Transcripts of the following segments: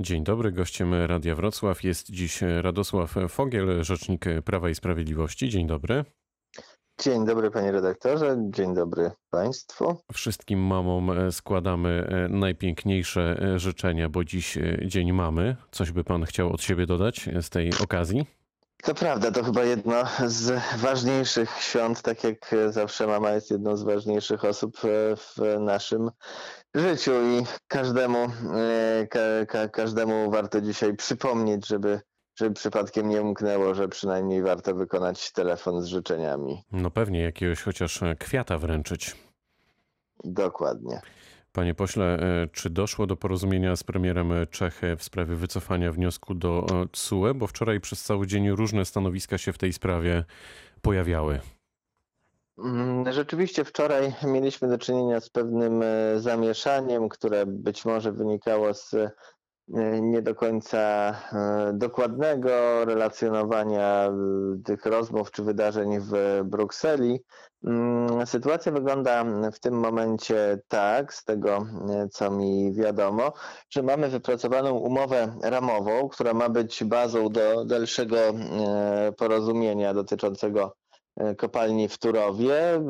Dzień dobry, gościem Radia Wrocław jest dziś Radosław Fogiel, rzecznik Prawa i Sprawiedliwości. Dzień dobry. Dzień dobry panie redaktorze, dzień dobry państwu. Wszystkim mamom składamy najpiękniejsze życzenia, bo dziś dzień mamy. Coś by pan chciał od siebie dodać z tej okazji? To prawda, to chyba jedno z ważniejszych świąt, tak jak zawsze mama jest jedną z ważniejszych osób w naszym życiu i każdemu, e, ka, ka, każdemu warto dzisiaj przypomnieć, żeby, żeby przypadkiem nie umknęło, że przynajmniej warto wykonać telefon z życzeniami. No pewnie jakiegoś chociaż kwiata wręczyć. Dokładnie. Panie pośle, e, czy doszło do porozumienia z premierem Czech w sprawie wycofania wniosku do TSUE? Bo wczoraj przez cały dzień różne stanowiska się w tej sprawie pojawiały. Mm, rzeczywiście wczoraj mieliśmy do czynienia z pewnym e, zamieszaniem, które być może wynikało z e, nie do końca e, dokładnego relacjonowania tych rozmów czy wydarzeń w Brukseli. Mm, sytuacja wygląda w tym momencie tak, z tego co mi wiadomo, że mamy wypracowaną umowę ramową, która ma być bazą do dalszego porozumienia dotyczącego E, kopalni w Turowie. E,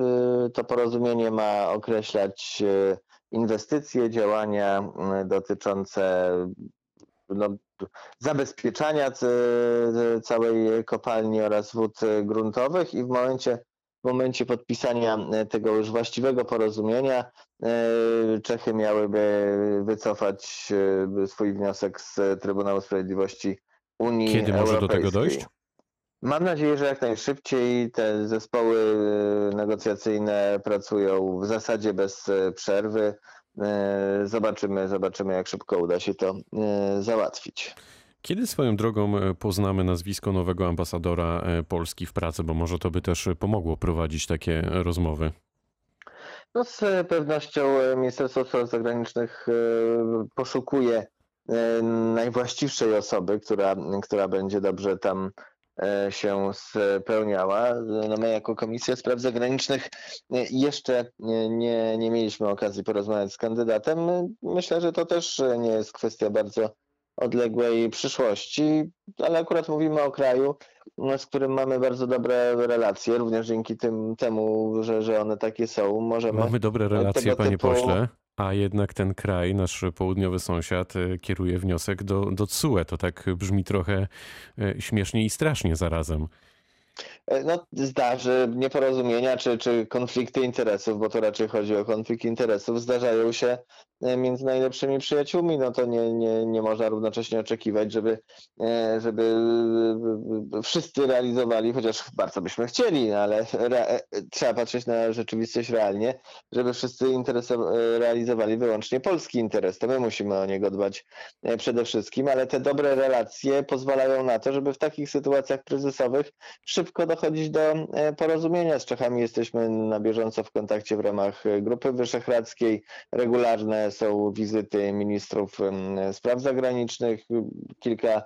to porozumienie ma określać e, inwestycje, działania dotyczące no, zabezpieczania całej kopalni oraz wód gruntowych i w momencie, w momencie podpisania tego już właściwego porozumienia Czechy miałyby wycofać swój wniosek z Trybunału Sprawiedliwości Unii Kiedy Europejskiej. może do tego dojść? Mam nadzieję, że jak najszybciej te zespoły y, negocjacyjne pracują w zasadzie bez y, przerwy. Y, zobaczymy, zobaczymy, jak szybko uda się to załatwić. Kiedy swoją drogą poznamy nazwisko nowego ambasadora Polski w pracy, bo może to by też pomogło prowadzić takie rozmowy? No z pewnością Ministerstwo Spraw Zagranicznych poszukuje najwłaściwszej osoby, która, która będzie dobrze tam się spełniała. No my jako Komisja Spraw Zagranicznych e, jeszcze nie, nie mieliśmy okazji porozmawiać z kandydatem. Myślę, że to też nie jest kwestia bardzo odległej przyszłości, ale akurat mówimy o kraju, z którym mamy bardzo dobre relacje, również dzięki tym, temu, że, że one takie są. Możemy mamy dobre relacje, panie typu... pośle. A jednak ten kraj, nasz południowy sąsiad, e, kieruje wniosek do, do TSUE. To tak brzmi trochę e, śmiesznie i strasznie zarazem. E, no, zdarzy nieporozumienia czy, czy konflikty interesów, bo to raczej chodzi o konflikt interesów, zdarzają się e, między najlepszymi przyjaciółmi. No to nie, nie, nie można równocześnie oczekiwać, żeby, e, żeby wszyscy realizowali, chociaż bardzo byśmy chcieli, no ale re, trzeba patrzeć na rzeczywistość realnie, żeby wszyscy realizowali wyłącznie polski interes. To my musimy o niego dbać przede wszystkim, ale te dobre relacje pozwalają na to, żeby w takich sytuacjach kryzysowych szybko dochodzić do e, porozumienia. Z Czechami jesteśmy na bieżąco w kontakcie w ramach e, Grupy Wyszehradzkiej. Regularne są wizyty ministrów spraw zagranicznych. Kilka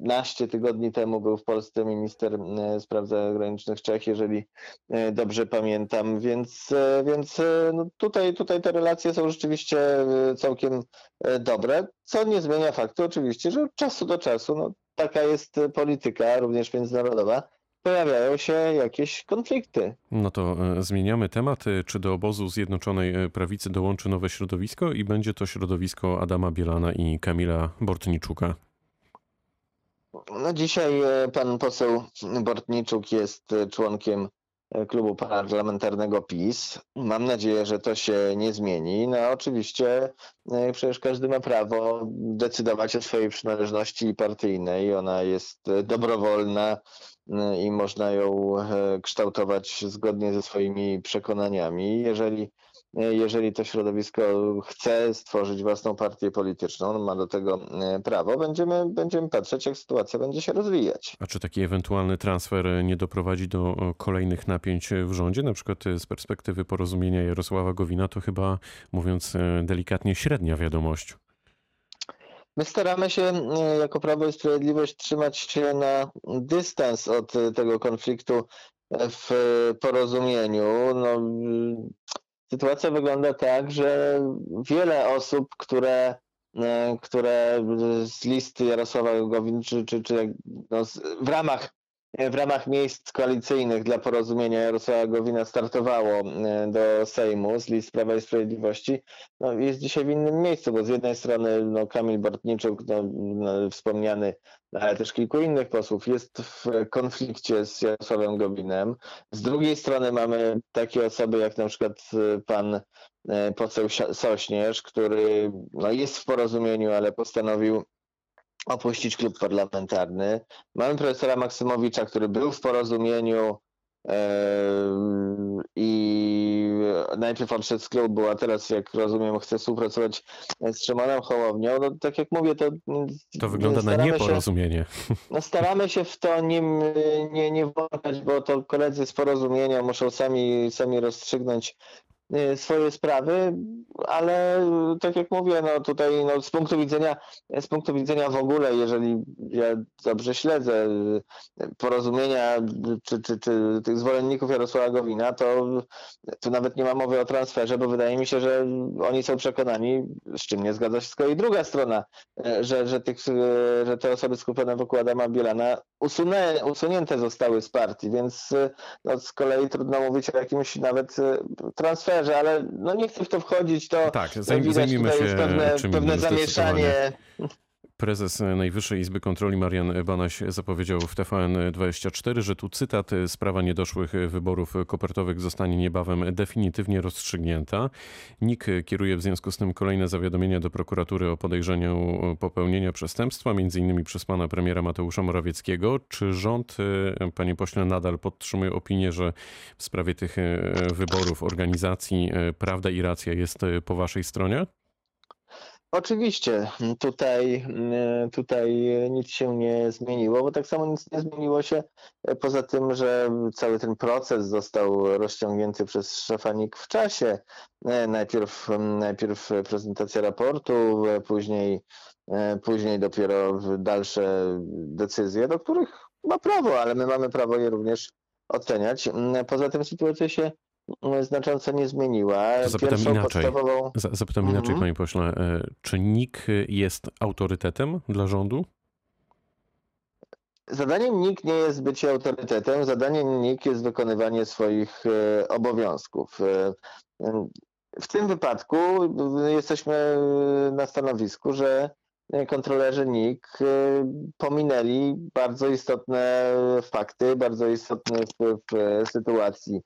naście tygodni temu był w Polsce minister spraw zagranicznych Czech, jeżeli e, dobrze pamiętam, więc, więc no tutaj, tutaj te relacje są rzeczywiście całkiem dobre, co nie zmienia faktu oczywiście, że od czasu do czasu no, taka jest polityka, również międzynarodowa, pojawiają się jakieś konflikty. No to e, zmieniamy temat. E, czy do obozu Zjednoczonej e, Prawicy dołączy nowe środowisko i będzie to środowisko Adama Bielana i Kamila Bortniczuka? No dzisiaj pan poseł Bortniczuk jest członkiem klubu parlamentarnego PiS. Mam nadzieję, że to się nie zmieni. No oczywiście przecież każdy ma prawo decydować o swojej przynależności partyjnej. Ona jest dobrowolna i można ją e, kształtować zgodnie ze swoimi przekonaniami. Jeżeli, e, jeżeli to środowisko chce stworzyć własną partię polityczną, ma do tego e, prawo, będziemy, będziemy patrzeć, jak sytuacja będzie się rozwijać. A czy taki ewentualny transfer nie doprowadzi do kolejnych napięć w rządzie? Na przykład z perspektywy porozumienia Jarosława Gowina to chyba, mówiąc delikatnie, średnia wiadomość. My staramy się e, jako Prawo i Sprawiedliwość trzymać się na dystans od e, tego konfliktu e, w porozumieniu. No, sytuacja wygląda tak, że wiele osób, które e, które z listy Jarosława Gowin, czy, czy, czy no, w ramach w ramach miejsc koalicyjnych dla porozumienia Jarosława Gowina startowało e, do Sejmu z list Prawa i Sprawiedliwości, no, jest dzisiaj w innym miejscu, bo z jednej strony no, Kamil Bortniczuk, no, no, wspomniany, ale też kilku innych posłów jest w konflikcie z Jarosławem Gowinem. Z drugiej strony mamy takie osoby jak na przykład e, pan e, poseł Sośnierz, który no, jest w porozumieniu, ale postanowił opuścić klub parlamentarny. Mamy profesora Maksymowicza, który był w porozumieniu i najpierw odszedł z klubu, a teraz, jak rozumiem, chce współpracować z Szymonem Hołownią. No, tak jak mówię, to... To wygląda na staramy się- nieporozumienie. no staramy się w to nie, nie, nie włączać, bo to koledzy z porozumienia muszą sami, sami rozstrzygnąć swoje sprawy, ale y, tak jak mówię, no tutaj no, z punktu widzenia z punktu widzenia w ogóle, jeżeli ja dobrze śledzę y, porozumienia y, czy, czy, czy tych zwolenników Jarosława Gowina, to tu nawet nie ma mowy o transferze, bo wydaje mi się, że oni są przekonani, z czym nie zgadza się z kolei druga strona, że, że, tych, że te osoby skupione wokół Adama Bielana usunę, usunięte zostały z partii, więc e, no, z kolei trudno mówić o jakimś nawet e, transferze, ale no nie chcę w to wchodzić, to Tak, no, zajm, widać zajmijmy tutaj się pewne, pewne zamieszanie. Prezes Najwyższej Izby Kontroli Marian Banaś zapowiedział w TVN24, że tu cytat, sprawa niedoszłych wyborów kopertowych zostanie niebawem definitywnie rozstrzygnięta. NIK kieruje w związku z tym kolejne zawiadomienia do prokuratury o podejrzeniu popełnienia przestępstwa, innymi przez pana premiera Mateusza Morawieckiego. Czy rząd, panie pośle, nadal podtrzymuje opinię, że w sprawie tych wyborów, organizacji prawda i racja jest po waszej stronie? Oczywiście, tutaj, y, tutaj nic się nie zmieniło, bo tak samo nic nie zmieniło się e, poza tym, że cały ten proces został rozciągnięty przez szefa NIK w czasie. E, Najpierw, najpierw prezentacja raportu, e, później, później dopiero dalsze decyzje, do których ma prawo, ale my mamy prawo je również oceniać. Poza tym sytuacja się znacząco nie zmieniła. To zapytam Pierwszą inaczej. podstawową Za- Zapytam Mhm. inaczej, panie pośle. e, Czy NIK jest autorytetem dla rządu? Zadaniem NIK nie jest bycie autorytetem, zadaniem NIK jest wykonywanie swoich e, obowiązków. E, W tym wypadku jesteśmy na stanowisku, że kontrolerzy NIK pominęli bardzo istotne fakty, bardzo istotny wpływ sytuacji,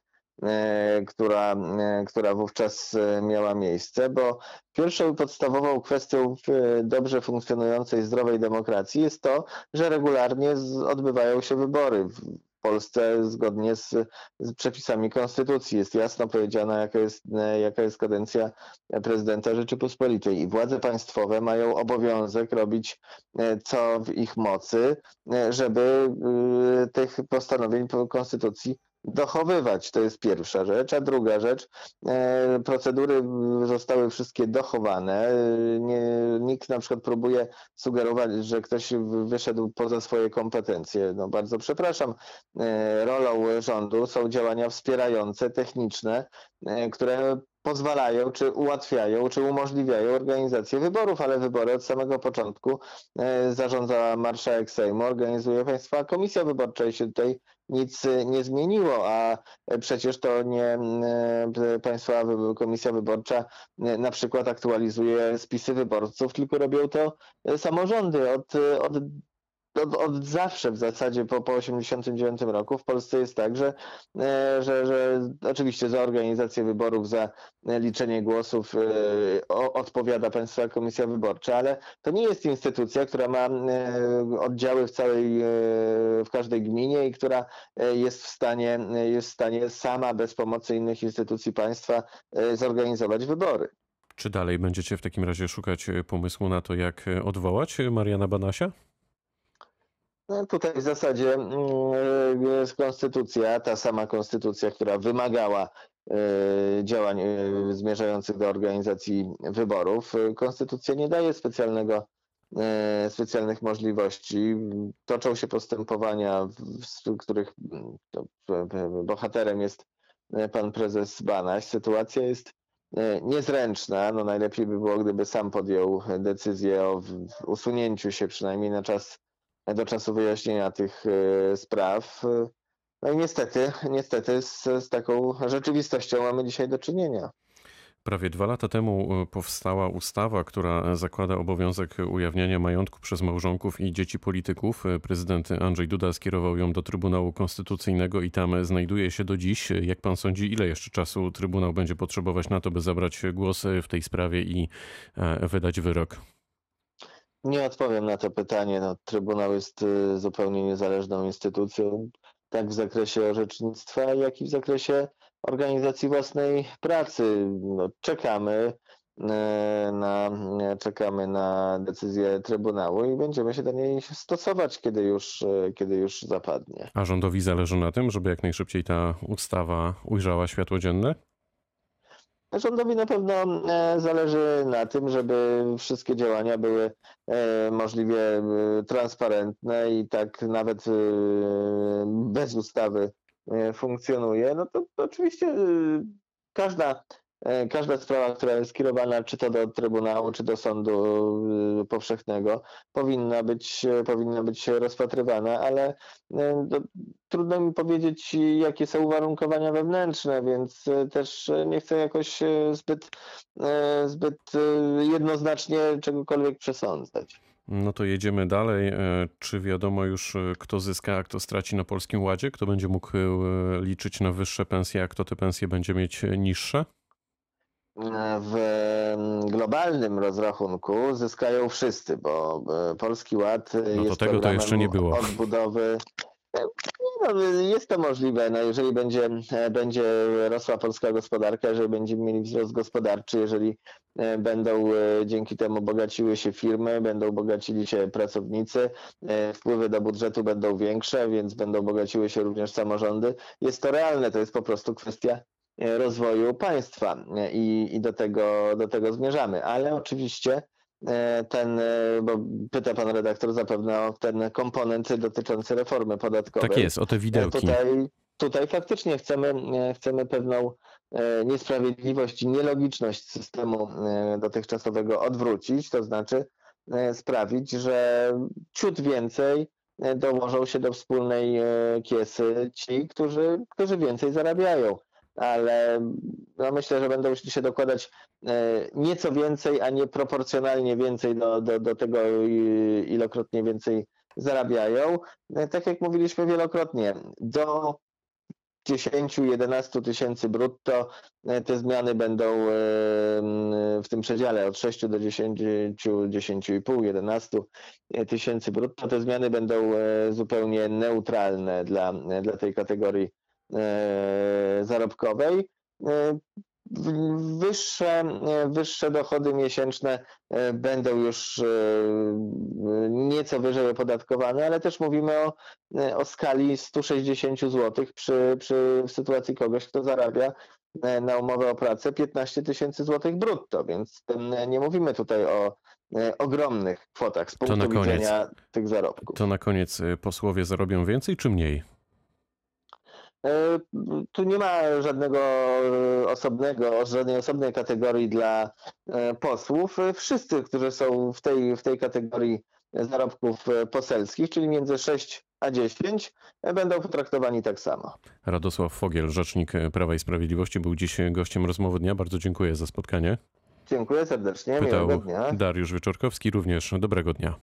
która, e, która wówczas e, miała miejsce, bo pierwszą podstawową kwestią e, dobrze funkcjonującej, zdrowej demokracji jest to, że regularnie odbywają się wybory. W Polsce zgodnie z, z przepisami konstytucji jest jasno powiedziane, jaka jest, e, jaka jest kadencja prezydenta Rzeczypospolitej i władze państwowe mają obowiązek robić e, co w ich mocy, e, żeby e, tych postanowień po- konstytucji dochowywać. To jest pierwsza rzecz. A druga rzecz, e, procedury zostały wszystkie dochowane. Nie, nikt na przykład próbuje sugerować, że ktoś wyszedł poza swoje kompetencje. No bardzo przepraszam. E, Rolą rządu są działania wspierające, techniczne, e, które pozwalają, czy ułatwiają, czy umożliwiają organizację wyborów, ale wybory od samego początku e, zarządza marszałek Sejmu, organizuje Państwa Komisja Wyborcza i się tutaj nic e, nie zmieniło, a e, przecież to nie Państwa Komisja Wyborcza na przykład aktualizuje spisy wyborców, tylko robią to samorządy. Od, od od, od zawsze w zasadzie po, po 89 roku w Polsce jest tak, że, e, że, że oczywiście za organizację wyborów, za e, liczenie głosów e, odpowiada Państwowa Komisja Wyborcza, ale to nie jest instytucja, która ma oddziały w całej, w każdej gminie i która jest w stanie, jest w stanie sama bez pomocy innych instytucji państwa zorganizować wybory. Czy dalej będziecie w takim razie szukać pomysłu na to, jak odwołać Mariana Banasia? No tutaj w zasadzie mm, jest konstytucja, ta sama konstytucja, która wymagała e, działań e, zmierzających do organizacji wyborów. E, Konstytucja nie daje specjalnego, e, specjalnych możliwości. Toczą się postępowania, w których e, bohaterem jest e, pan prezes Banaś. Sytuacja jest e, niezręczna. No najlepiej by było, gdyby sam podjął decyzję o usunięciu się przynajmniej na czas, do czasu wyjaśnienia tych e, spraw. No i niestety, niestety z, z taką rzeczywistością mamy dzisiaj do czynienia. Prawie dwa lata temu e, powstała ustawa, która zakłada obowiązek ujawniania majątku przez małżonków i dzieci polityków. E, Prezydent Andrzej Duda skierował ją do Trybunału Konstytucyjnego i tam znajduje się do dziś. Jak pan sądzi, ile jeszcze czasu Trybunał będzie potrzebować na to, by zabrać głos w tej sprawie i wydać wyrok? Nie odpowiem na to pytanie. No, Trybunał jest y, zupełnie niezależną instytucją, tak w zakresie orzecznictwa, jak i w zakresie organizacji własnej pracy. No, czekamy e, na, e, czekamy na decyzję Trybunału i będziemy się do niej stosować, kiedy już, kiedy już zapadnie. A rządowi zależy na tym, żeby jak najszybciej ta ustawa ujrzała światło dzienne? Rządowi na pewno e, zależy na tym, żeby wszystkie działania były e, możliwie e, transparentne i tak nawet bez ustawy funkcjonuje, no to, to oczywiście każda, każda sprawa, która jest skierowana czy to do Trybunału, czy do Sądu e, Powszechnego, powinna być, e, powinna być rozpatrywana, ale e, trudno mi powiedzieć, jakie są uwarunkowania wewnętrzne, więc e, też e, nie chcę jakoś e, zbyt, e, zbyt e, jednoznacznie czegokolwiek przesądzać. No to jedziemy dalej. E, Czy wiadomo już, e, kto zyska, a kto straci na Polskim Ładzie? Kto będzie mógł e, liczyć na wyższe pensje, a kto te pensje będzie mieć e, niższe? W globalnym rozrachunku zyskają wszyscy, bo e, Polski Ład e, No jest tego to jeszcze nie było. odbudowy. E, No, jest to możliwe, no jeżeli będzie, będzie rosła polska gospodarka, jeżeli będziemy mieli wzrost gospodarczy, jeżeli będą dzięki temu bogaciły się firmy, będą bogacili się pracownicy, wpływy do budżetu będą większe, więc będą bogaciły się również samorządy. Jest to realne, to jest po prostu kwestia rozwoju państwa e, i, i do, tego, do tego zmierzamy. Ale oczywiście e, ten, e, bo pyta pan redaktor zapewne o ten komponent dotyczący reformy podatkowej. Tak jest, o te E, widełki. Tutaj, tutaj faktycznie chcemy, e, chcemy pewną e, niesprawiedliwość i nielogiczność systemu e, dotychczasowego odwrócić, to znaczy e, sprawić, że ciut więcej e, dołożą się do wspólnej e, kiesy ci, którzy, którzy więcej zarabiają. Ale no myślę, że będą się dokładać e, nieco więcej, a nie proporcjonalnie więcej do, do, do tego, ilokrotnie więcej zarabiają. E, Tak jak mówiliśmy wielokrotnie, do 10-11 tysięcy brutto e, te zmiany będą e, w tym przedziale od 6 do 10, 10,5, 11 tysięcy brutto. Te zmiany będą e, zupełnie neutralne dla, dla tej kategorii e, zarobkowej. E, Wyższe, e, wyższe dochody miesięczne e, będą już e, nieco wyżej opodatkowane, ale też mówimy o, e, o skali 160 zł przy, przy w sytuacji kogoś, kto zarabia e, na umowę o pracę 15 tysięcy złotych brutto, więc nie mówimy tutaj o e, ogromnych kwotach z punktu na koniec. widzenia tych zarobków. To na koniec e, posłowie zarobią więcej czy mniej? E, Tu nie ma żadnego e, osobnego, żadnej osobnej kategorii dla e, posłów. Wszyscy, którzy są w tej, w tej kategorii zarobków poselskich, czyli między 6 a 10, e, będą potraktowani tak samo. Radosław Fogiel, rzecznik Prawa i Sprawiedliwości, był dziś gościem rozmowy dnia. Bardzo dziękuję za spotkanie. Dziękuję serdecznie, Pytał miłego dnia. Dariusz Wieczorkowski, również dobrego dnia.